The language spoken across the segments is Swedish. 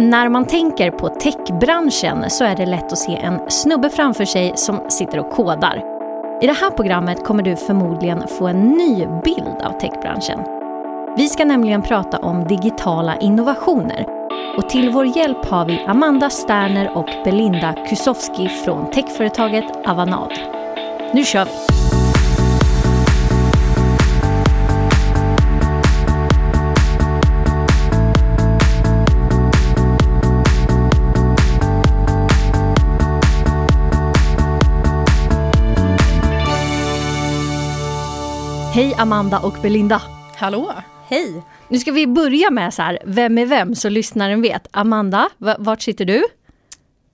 När man tänker på techbranschen så är det lätt att se en snubbe framför sig som sitter och kodar. I det här programmet kommer du förmodligen få en ny bild av techbranschen. Vi ska nämligen prata om digitala innovationer och till vår hjälp har vi Amanda Sterner och Belinda Kusowski från techföretaget Avanad. Nu kör vi! Hej Amanda och Belinda! Hallå! Hej! Nu ska vi börja med så här, vem är vem så lyssnaren vet. Amanda, vart sitter du?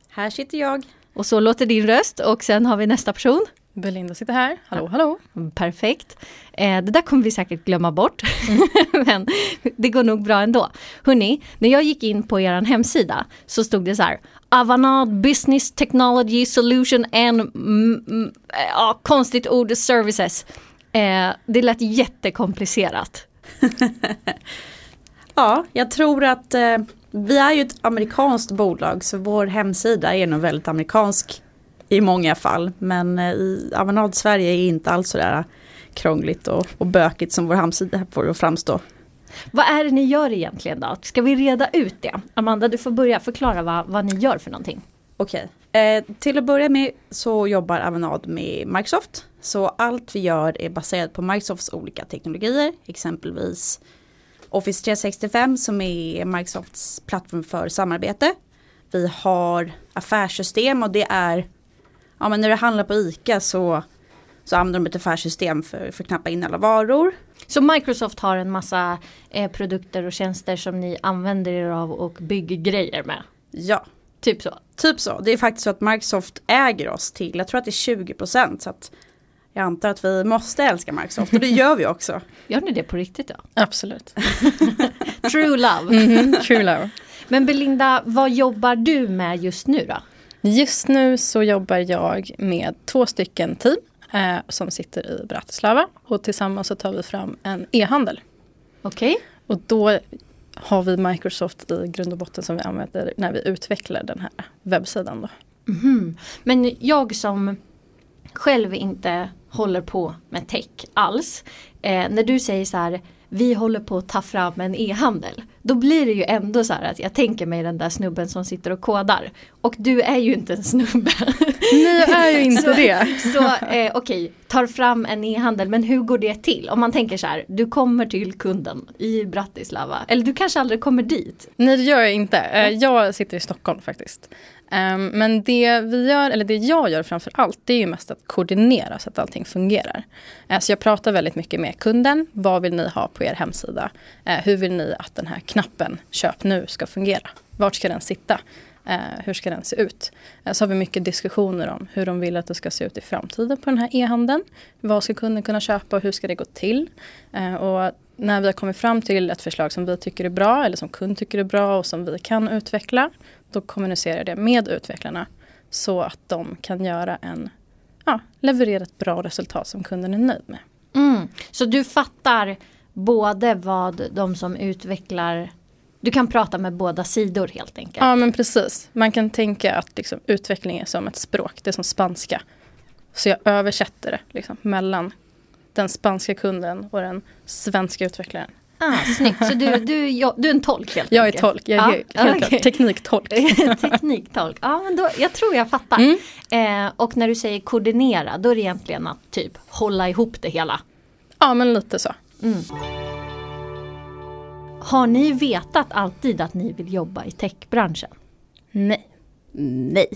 Här sitter jag. Och så låter din röst och sen har vi nästa person. Belinda sitter här. Hallå, hallå. Perfekt. Eh, det där kommer vi säkert glömma bort. Men det går nog bra ändå. Hörni, när jag gick in på er hemsida så stod det så här. Avanad Business Technology Solution and mm, mm, ja, konstigt ord services. Eh, det lät jättekomplicerat. ja, jag tror att eh, vi är ju ett amerikanskt bolag så vår hemsida är nog väldigt amerikansk i många fall. Men eh, i Avanad Sverige är inte alls sådär krångligt och, och bökigt som vår hemsida får att framstå. Vad är det ni gör egentligen då? Ska vi reda ut det? Amanda, du får börja förklara vad, vad ni gör för någonting. Okej, eh, till att börja med så jobbar Avanad med Microsoft. Så allt vi gör är baserat på Microsofts olika teknologier, exempelvis Office 365 som är Microsofts plattform för samarbete. Vi har affärssystem och det är, ja men när det handlar på ICA så, så använder de ett affärssystem för, för att knappa in alla varor. Så Microsoft har en massa eh, produkter och tjänster som ni använder er av och bygger grejer med? Ja. Typ så? Typ så. Det är faktiskt så att Microsoft äger oss till, jag tror att det är 20% så att jag antar att vi måste älska Microsoft och det gör vi också. Gör ni det på riktigt då? Absolut. True love. Mm -hmm, true love. Men Belinda, vad jobbar du med just nu då? Just nu så jobbar jag med två stycken team eh, som sitter i Bratislava och tillsammans så tar vi fram en e-handel. Okej. Okay. Och då har vi Microsoft i grund och botten som vi använder när vi utvecklar den här webbsidan. Då. Mm -hmm. Men jag som själv inte håller på med tech alls. Eh, när du säger så här, vi håller på att ta fram en e-handel. Då blir det ju ändå så här att jag tänker mig den där snubben som sitter och kodar. Och du är ju inte en snubbe. Jag är ju inte så, det. Så eh, okej, okay, tar fram en e-handel men hur går det till? Om man tänker så här, du kommer till kunden i Bratislava. Eller du kanske aldrig kommer dit. Nej det gör jag inte. Eh, jag sitter i Stockholm faktiskt. Um, men det vi gör, eller det jag gör framför allt, det är ju mest att koordinera så att allting fungerar. Uh, så jag pratar väldigt mycket med kunden. Vad vill ni ha på er hemsida? Uh, hur vill ni att den här knappen köp nu ska fungera? Vart ska den sitta? Uh, hur ska den se ut? så har vi mycket diskussioner om hur de vill att det ska se ut i framtiden på den här e-handeln. Vad ska kunden kunna köpa och hur ska det gå till? och när vi har kommit fram till ett förslag som vi tycker är bra eller som kund tycker är bra och som vi kan utveckla då kommunicerar det med utvecklarna så att de kan göra en, ja, leverera ett bra resultat som kunden är nöjd med. Mm. Så du fattar både vad de som utvecklar du kan prata med båda sidor helt enkelt. Ja men precis. Man kan tänka att liksom, utveckling är som ett språk, det är som spanska. Så jag översätter det liksom, mellan den spanska kunden och den svenska utvecklaren. Ah, snyggt, så du, du, jag, du är en tolk helt Jag enkelt. är tolk, jag är ja, helt okay. tekniktolk. tekniktolk, ja men då, jag tror jag fattar. Mm. Eh, och när du säger koordinera, då är det egentligen att typ hålla ihop det hela. Ja men lite så. Mm. Har ni vetat alltid att ni vill jobba i techbranschen? Nej. Nej.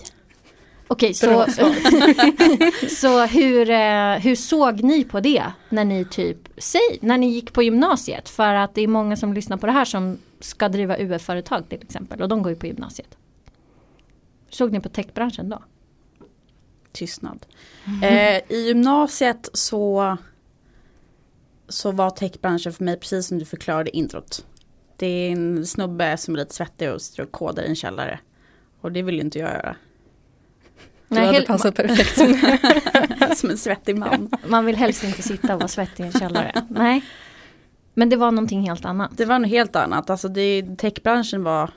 Okej, så, så hur, eh, hur såg ni på det när ni typ, säg, när ni gick på gymnasiet? För att det är många som lyssnar på det här som ska driva UF-företag till exempel och de går ju på gymnasiet. Såg ni på techbranschen då? Tystnad. Mm. Eh, I gymnasiet så, så var techbranschen för mig precis som du förklarade introt. Det är en snubbe som är lite svettig och sitter och kodar i en källare. Och det vill inte jag göra. Du Nej, hade passat perfekt som, som en svettig man. Man vill helst inte sitta och vara svettig i en källare. Nej. Men det var någonting helt annat. Det var något helt annat. Alltså det, techbranschen var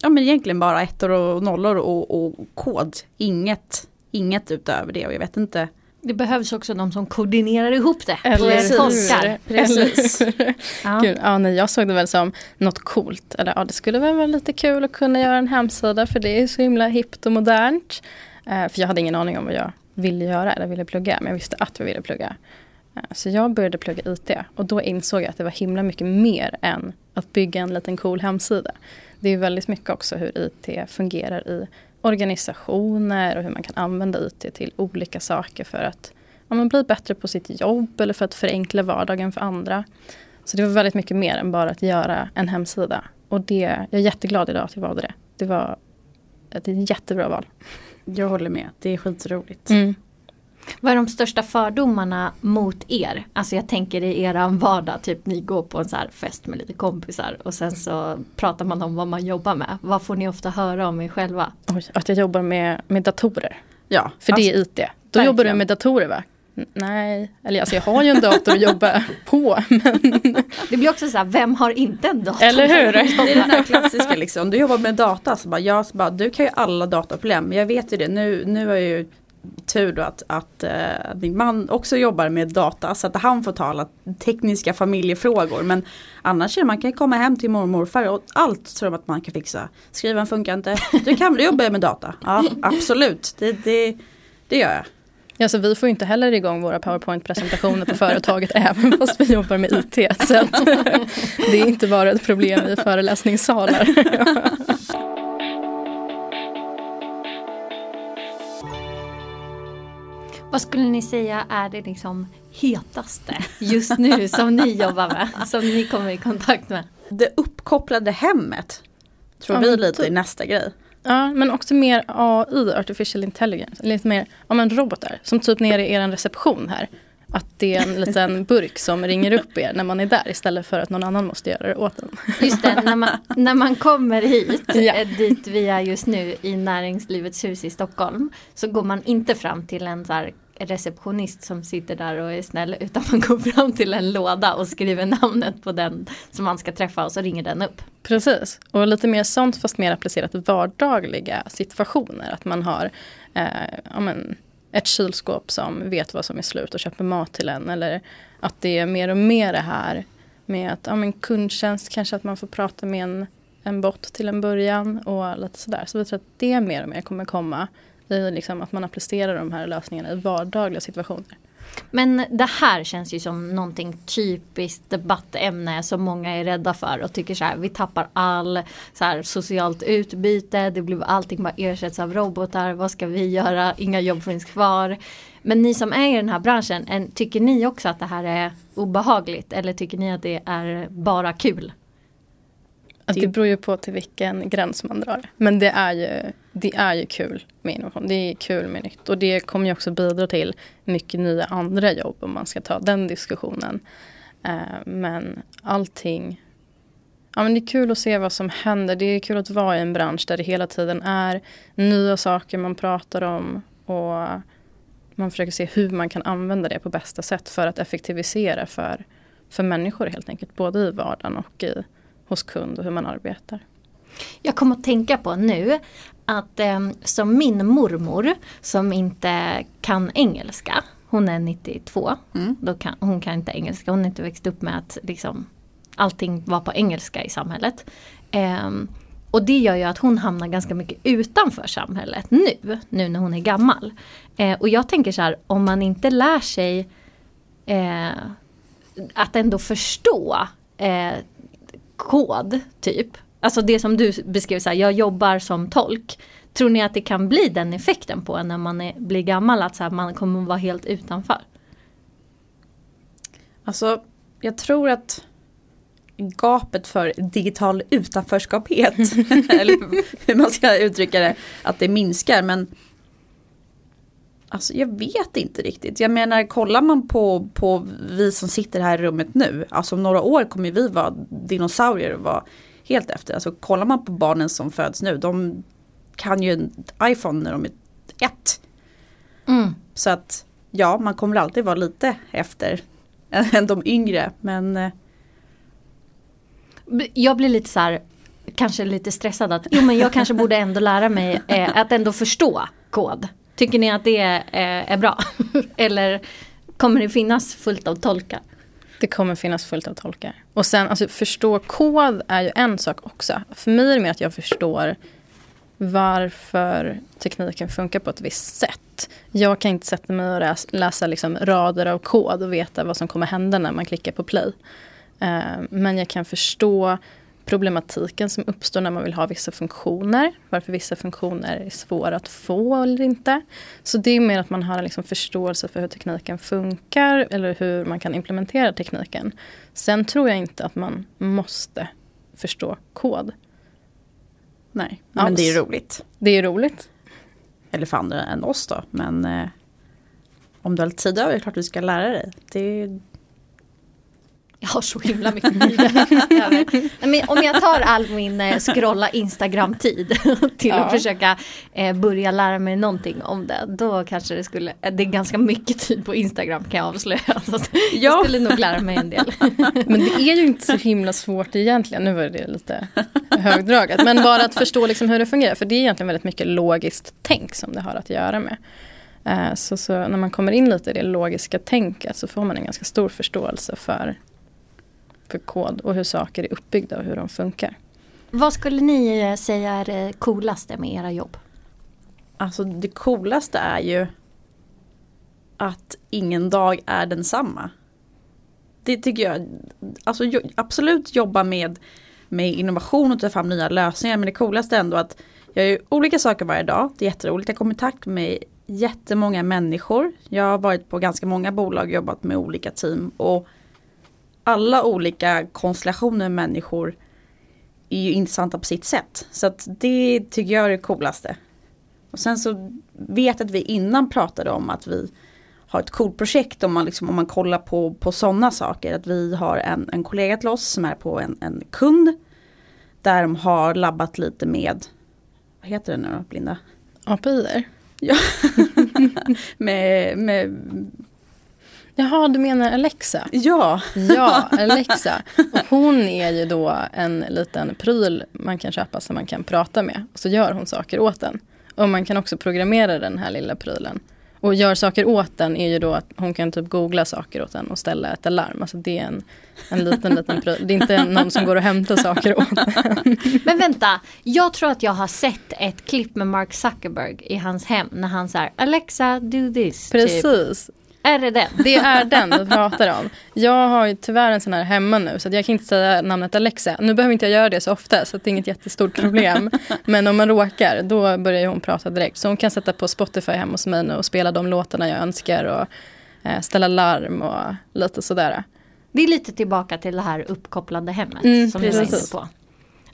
ja men egentligen bara ettor och nollor och, och kod. Inget, inget utöver det och jag vet inte. Det behövs också de som koordinerar ihop det. Eller tolkar. Precis. ja. Gud, ja, nej, jag såg det väl som något coolt. Eller ja, det skulle väl vara lite kul att kunna göra en hemsida för det är så himla hippt och modernt. Eh, för jag hade ingen aning om vad jag ville göra eller ville plugga. Men jag visste att jag ville plugga. Eh, så jag började plugga IT och då insåg jag att det var himla mycket mer än att bygga en liten cool hemsida. Det är väldigt mycket också hur IT fungerar i organisationer och hur man kan använda IT till olika saker för att ja, man bli bättre på sitt jobb eller för att förenkla vardagen för andra. Så det var väldigt mycket mer än bara att göra en hemsida. Och det, jag är jätteglad idag att jag valde det. Det var ett jättebra val. Jag håller med, det är skitroligt. Mm. Vad är de största fördomarna mot er? Alltså jag tänker i eran vardag, typ ni går på en så fest med lite kompisar och sen så pratar man om vad man jobbar med. Vad får ni ofta höra om er själva? Oj, att jag jobbar med, med datorer. Ja. För alltså, det är IT. Då verkligen. jobbar du med datorer va? Nej, eller alltså jag har ju en dator att jobba på. Men... Det blir också så här, vem har inte en dator? Eller hur? Det är den här klassiska liksom, du jobbar med data, så bara, jag, så bara, du kan ju alla dataproblem. Jag vet ju det, nu, nu har jag ju tur då att, att uh, min man också jobbar med data så att han får ta alla tekniska familjefrågor. Men annars är det, man kan komma hem till mormor och morfar och allt tror de att man kan fixa. Skriven funkar inte, du kan du jobbar med data. Ja absolut, det, det, det gör jag. Ja, så vi får inte heller igång våra powerpoint-presentationer på företaget även fast vi jobbar med IT. Så det är inte bara ett problem i föreläsningssalar. Vad skulle ni säga är det liksom hetaste just nu som ni jobbar med? Som ni kommer i kontakt med? Det uppkopplade hemmet. Tror ja, vi lite i nästa grej. Ja, men också mer AI, artificial intelligence. Lite mer, ja men robotar. Som typ nere i er reception här. Att det är en liten burk som ringer upp er när man är där istället för att någon annan måste göra det åt en. Just det, när man, när man kommer hit, ja. Eh, dit vi är just nu i Näringslivets hus i Stockholm. Så går man inte fram till en så receptionist som sitter där och är snäll utan man går fram till en låda och skriver namnet på den som man ska träffa och så ringer den upp. Precis, och lite mer sånt fast mer applicerat vardagliga situationer. Att man har eh, amen, ett kylskåp som vet vad som är slut och köper mat till en. Eller att det är mer och mer det här med att amen, kundtjänst, kanske att man får prata med en, en bot till en början och lite sådär. Så vi tror att det mer och mer kommer komma i liksom att man applicerar de här lösningarna i vardagliga situationer. Men det här känns ju som någonting typiskt debattämne som många är rädda för och tycker så här vi tappar all så här, socialt utbyte, det blir allting bara ersätts av robotar, vad ska vi göra, inga jobb finns kvar. Men ni som är i den här branschen, tycker ni också att det här är obehagligt eller tycker ni att det är bara kul? Alltså, det beror ju på till vilken gräns man drar. Men det är ju, det är ju kul med innovation. Det är kul med nytt. Och det kommer ju också bidra till mycket nya andra jobb om man ska ta den diskussionen. Eh, men allting Ja, men det är kul att se vad som händer. Det är kul att vara i en bransch där det hela tiden är nya saker man pratar om. Och man försöker se hur man kan använda det på bästa sätt för att effektivisera för, för människor helt enkelt. Både i vardagen och i hos kund och hur man arbetar. Jag kommer att tänka på nu att eh, som min mormor som inte kan engelska, hon är 92, mm. då kan, hon kan inte engelska, hon har inte växt upp med att liksom, allting var på engelska i samhället. Eh, och det gör ju att hon hamnar ganska mycket utanför samhället nu, nu när hon är gammal. Eh, och jag tänker så här, om man inte lär sig eh, att ändå förstå eh, kod typ. Alltså det som du beskrev, så här, jag jobbar som tolk. Tror ni att det kan bli den effekten på en när man är, blir gammal, att så här, man kommer vara helt utanför? Alltså, jag tror att gapet för digital utanförskaphet, eller hur man ska uttrycka det, att det minskar. Men Alltså jag vet inte riktigt. Jag menar kollar man på, på vi som sitter här i rummet nu. Alltså om några år kommer vi vara dinosaurier och vara helt efter. Alltså kollar man på barnen som föds nu. De kan ju en iPhone när de är ett. Mm. Så att ja, man kommer alltid vara lite efter än de yngre. Men jag blir lite så här kanske lite stressad att jo men jag kanske borde ändå lära mig eh, att ändå förstå kod. Tycker ni att det eh, är bra? Eller kommer det finnas fullt av tolkar? Det kommer finnas fullt av tolkar. Och sen alltså, förstå kod är ju en sak också. För mig är det mer att jag förstår varför tekniken funkar på ett visst sätt. Jag kan inte sätta mig och läsa, läsa liksom rader av kod och veta vad som kommer hända när man klickar på play. Uh, men jag kan förstå problematiken som uppstår när man vill ha vissa funktioner. Varför vissa funktioner är svåra att få eller inte. Så det är mer att man har en liksom förståelse för hur tekniken funkar eller hur man kan implementera tekniken. Sen tror jag inte att man måste förstå kod. Nej, men Alls. det är roligt. Det är roligt. Eller för andra än oss då, men eh, om du har lite tid över är det klart du ska lära dig. Det jag har så himla mycket tid. Men om jag tar all min eh, scrolla Instagram-tid till ja. att försöka eh, börja lära mig någonting om det. Då kanske det skulle, eh, det är ganska mycket tid på Instagram kan jag avslöja. Så ja. Jag skulle nog lära mig en del. Men det är ju inte så himla svårt egentligen. Nu var det lite högdraget. Men bara att förstå liksom hur det fungerar. För det är egentligen väldigt mycket logiskt tänk som det har att göra med. Så, så, när man kommer in lite i det logiska tänket så får man en ganska stor förståelse för för kod och hur saker är uppbyggda och hur de funkar. Vad skulle ni eh, säga är det coolaste med era jobb? Alltså det coolaste är ju att ingen dag är densamma. Det tycker jag, alltså absolut jobba med, med innovation och ta fram nya lösningar men det coolaste är ändå att jag gör olika saker varje dag. Det är jätteroligt, jag kommer i kontakt med jättemånga människor. Jag har varit på ganska många bolag och jobbat med olika team och alla olika konstellationer människor är ju intressanta på sitt sätt. Så att det tycker jag är det coolaste. Och sen så vet att vi innan pratade om att vi har ett coolt projekt om man, liksom, om man kollar på, på sådana saker. Att vi har en, en kollega till oss som är på en, en kund. Där de har labbat lite med, vad heter det nu då, Blinda? API? Ja, med, med Jaha, du menar Alexa? Ja. Ja, Alexa. Och hon är ju då en liten pryl man kan köpa som man kan prata med. Och så gör hon saker åt den. Och man kan också programmera den här lilla prylen. Och gör saker åt den är ju då att hon kan typ googla saker åt den och ställa ett alarm. Alltså det är en, en liten liten pryl. Det är inte någon som går och hämtar saker åt den. Men vänta, jag tror att jag har sett ett klipp med Mark Zuckerberg i hans hem när han säger Alexa do this. Typ. Precis. Typ. Är det den? Det är den du pratar om. Jag har ju tyvärr en sån här hemma nu så jag kan inte säga namnet Alexa. Nu behöver inte jag göra det så ofta så det är inget jättestort problem. Men om man råkar då börjar hon prata direkt. Så hon kan sätta på Spotify hemma hos mig nu och spela de låtarna jag önskar och eh, ställa larm och lite sådär. Det är lite tillbaka till det här uppkopplade hemmet mm, som precis. du var inne på.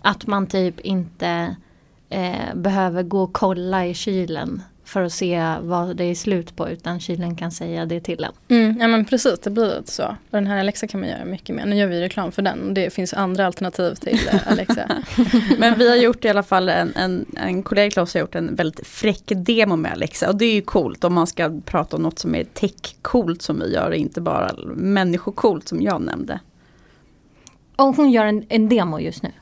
Att man typ inte eh, behöver gå och kolla i kylen för att se vad det är slut på utan kylen kan säga det till en. Mm, ja men precis, det blir lite så. Den här Alexa kan man göra mycket mer. Nu gör vi reklam för den det finns andra alternativ till eh, Alexa. men vi har gjort i alla fall, en, en, en kollega till oss har gjort en väldigt fräck demo med Alexa och det är ju coolt om man ska prata om något som är tech-coolt som vi gör inte bara människocoolt som jag nämnde. Och hon gör en, en demo just nu?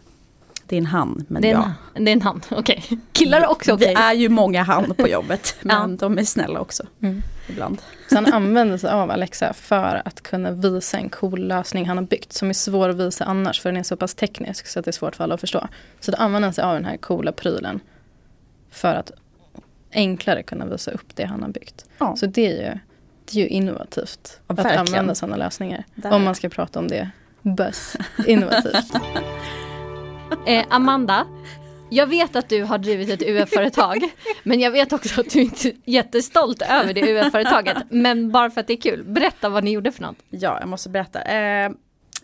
Det är en han, men det är ja. En, det är en han, okej. Okay. Killar också okej. Okay. Vi är ju många han på jobbet, men ja. de är snälla också. Mm. Ibland. Så han använder sig av Alexa för att kunna visa en cool lösning han har byggt som är svår att visa annars för den är så pass teknisk så att det är svårt för alla att förstå. Så då använder han sig av den här coola prylen för att enklare kunna visa upp det han har byggt. Ja. Så det är ju, det är ju innovativt ja, att använda sådana lösningar. Där. Om man ska prata om det buzz innovativt. Eh, Amanda, jag vet att du har drivit ett UF-företag, men jag vet också att du inte är jättestolt över det UF-företaget. Men bara för att det är kul, berätta vad ni gjorde för något. Ja, jag måste berätta. Eh,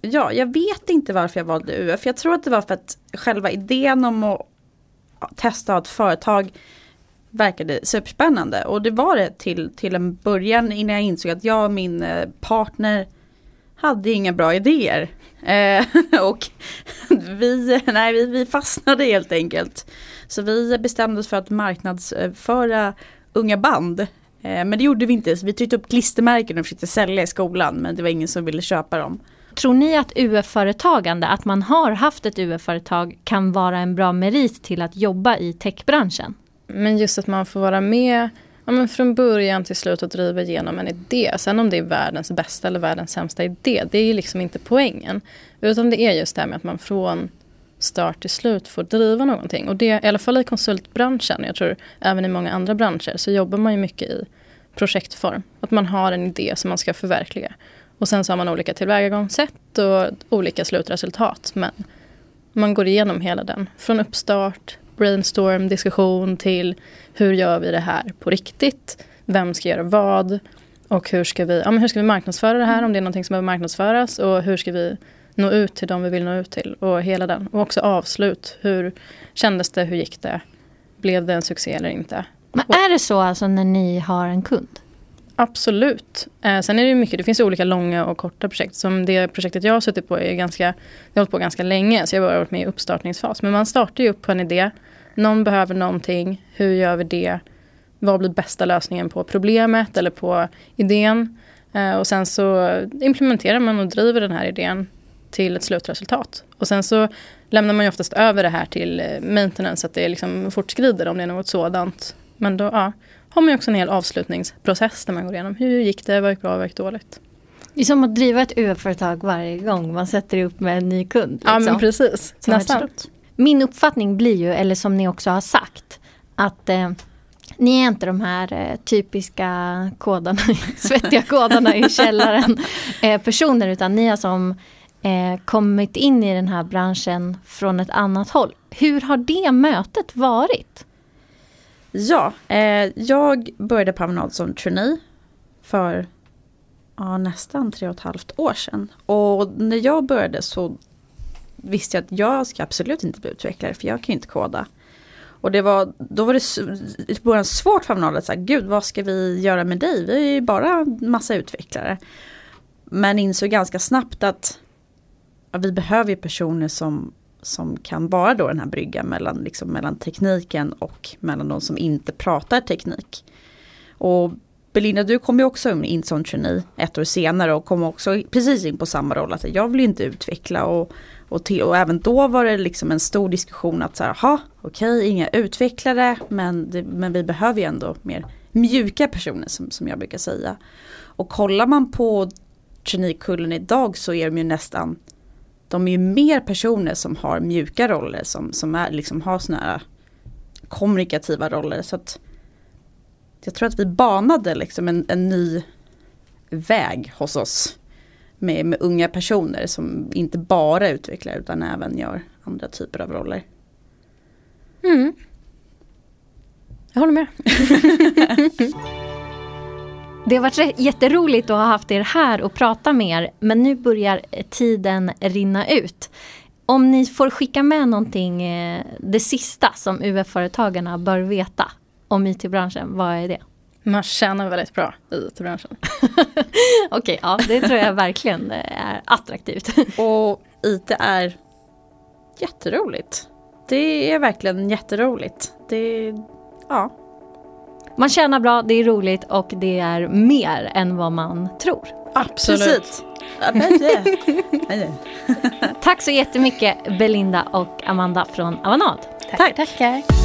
ja, jag vet inte varför jag valde UF. Jag tror att det var för att själva idén om att testa ett företag verkade superspännande. Och det var det till, till en början innan jag insåg att jag och min eh, partner hade inga bra idéer. Eh, och vi, nej, vi, vi fastnade helt enkelt. Så vi bestämde oss för att marknadsföra unga band. Eh, men det gjorde vi inte, så vi tryckte upp klistermärken och försökte sälja i skolan men det var ingen som ville köpa dem. Tror ni att UF-företagande, att man har haft ett UF-företag kan vara en bra merit till att jobba i techbranschen? Men just att man får vara med ja, men från början till slut och driva igenom en idé. Sen om det är världens bästa eller världens sämsta idé, det är liksom inte poängen. Utan det är just det här med att man från start till slut får driva någonting. Och det, i alla fall i konsultbranschen, jag tror även i många andra branscher, så jobbar man ju mycket i projektform. Att man har en idé som man ska förverkliga. Och sen så har man olika tillvägagångssätt och olika slutresultat. Men man går igenom hela den. Från uppstart, brainstorm, diskussion till hur gör vi det här på riktigt? Vem ska göra vad? Och hur ska vi, ja, men hur ska vi marknadsföra det här om det är någonting som behöver marknadsföras? Och hur ska vi nå ut till de vi vill nå ut till? Och hela den. Och också avslut. Hur kändes det? Hur gick det? Blev det en succé eller inte? Men är det så alltså när ni har en kund? Absolut. Eh, sen är det mycket, det finns olika långa och korta projekt. Som det projektet jag har suttit på är ganska, jag har hållit på ganska länge. Så jag har bara varit med i uppstartningsfas. Men man startar ju upp på en idé. Någon behöver någonting. Hur gör vi det? Vad blir bästa lösningen på problemet eller på idén? Eh, och sen så implementerar man och driver den här idén till ett slutresultat. Och sen så lämnar man ju oftast över det här till eh, maintenance, så att det liksom fortskrider om det är något sådant. Men då ja, har man ju också en hel avslutningsprocess där man går igenom hur gick det, vad gick bra, vad gick dåligt. Det är som att driva ett UF-företag varje gång man sätter upp med en ny kund. Liksom. Ja men liksom. precis, nästan. Min uppfattning blir ju, eller som ni också har sagt, att eh, ni är inte de här eh, typiska kodarna, svettiga kodarna i källaren eh, personer utan ni har som eh, kommit in i den här branschen från ett annat håll. Hur har det mötet varit? Ja, eh, jag började på Avanade som trainee för ja, nästan tre och ett halvt år sedan. Och när jag började så visste jag att jag ska absolut inte bli utvecklare för jag kan ju inte koda. Och det var, då var det i början svårt för Avanade att säga, gud vad ska vi göra med dig? Vi är ju bara massa utvecklare. Men insåg ganska snabbt att ja, vi behöver personer som som kan vara då den här bryggan mellan, liksom, mellan tekniken och mellan de som inte pratar teknik. Och Belinda, du kom ju också in som trainee ett år senare och kom också precis in på samma roll. Att jag vill inte utveckla och, och, till, och även då var det liksom en stor diskussion att så här, okej, okay, inga utvecklare men, det, men vi behöver ju ändå mer mjuka personer som, som jag brukar säga. Och kollar man på traineekullen idag så är de ju nästan de är ju mer personer som har mjuka roller som, som är, liksom har såna här kommunikativa roller. Så att jag tror att vi banade liksom en, en ny väg hos oss. Med, med unga personer som inte bara utvecklar utan även gör andra typer av roller. Mm. Jag håller med. Det har varit jätteroligt att ha haft er här och prata med er. Men nu börjar tiden rinna ut. Om ni får skicka med någonting, eh, det sista som UF-företagarna bör veta om IT-branschen, vad är det? Man tjänar väldigt bra i IT-branschen. Okej, okay, ja det tror jag verkligen är attraktivt. och IT är jätteroligt. Det är verkligen jätteroligt. Det, ja, man tjänar bra, det är roligt och det är mer än vad man tror. Absolut. Tack så jättemycket Belinda och Amanda från Avanad. Tack. Tackar.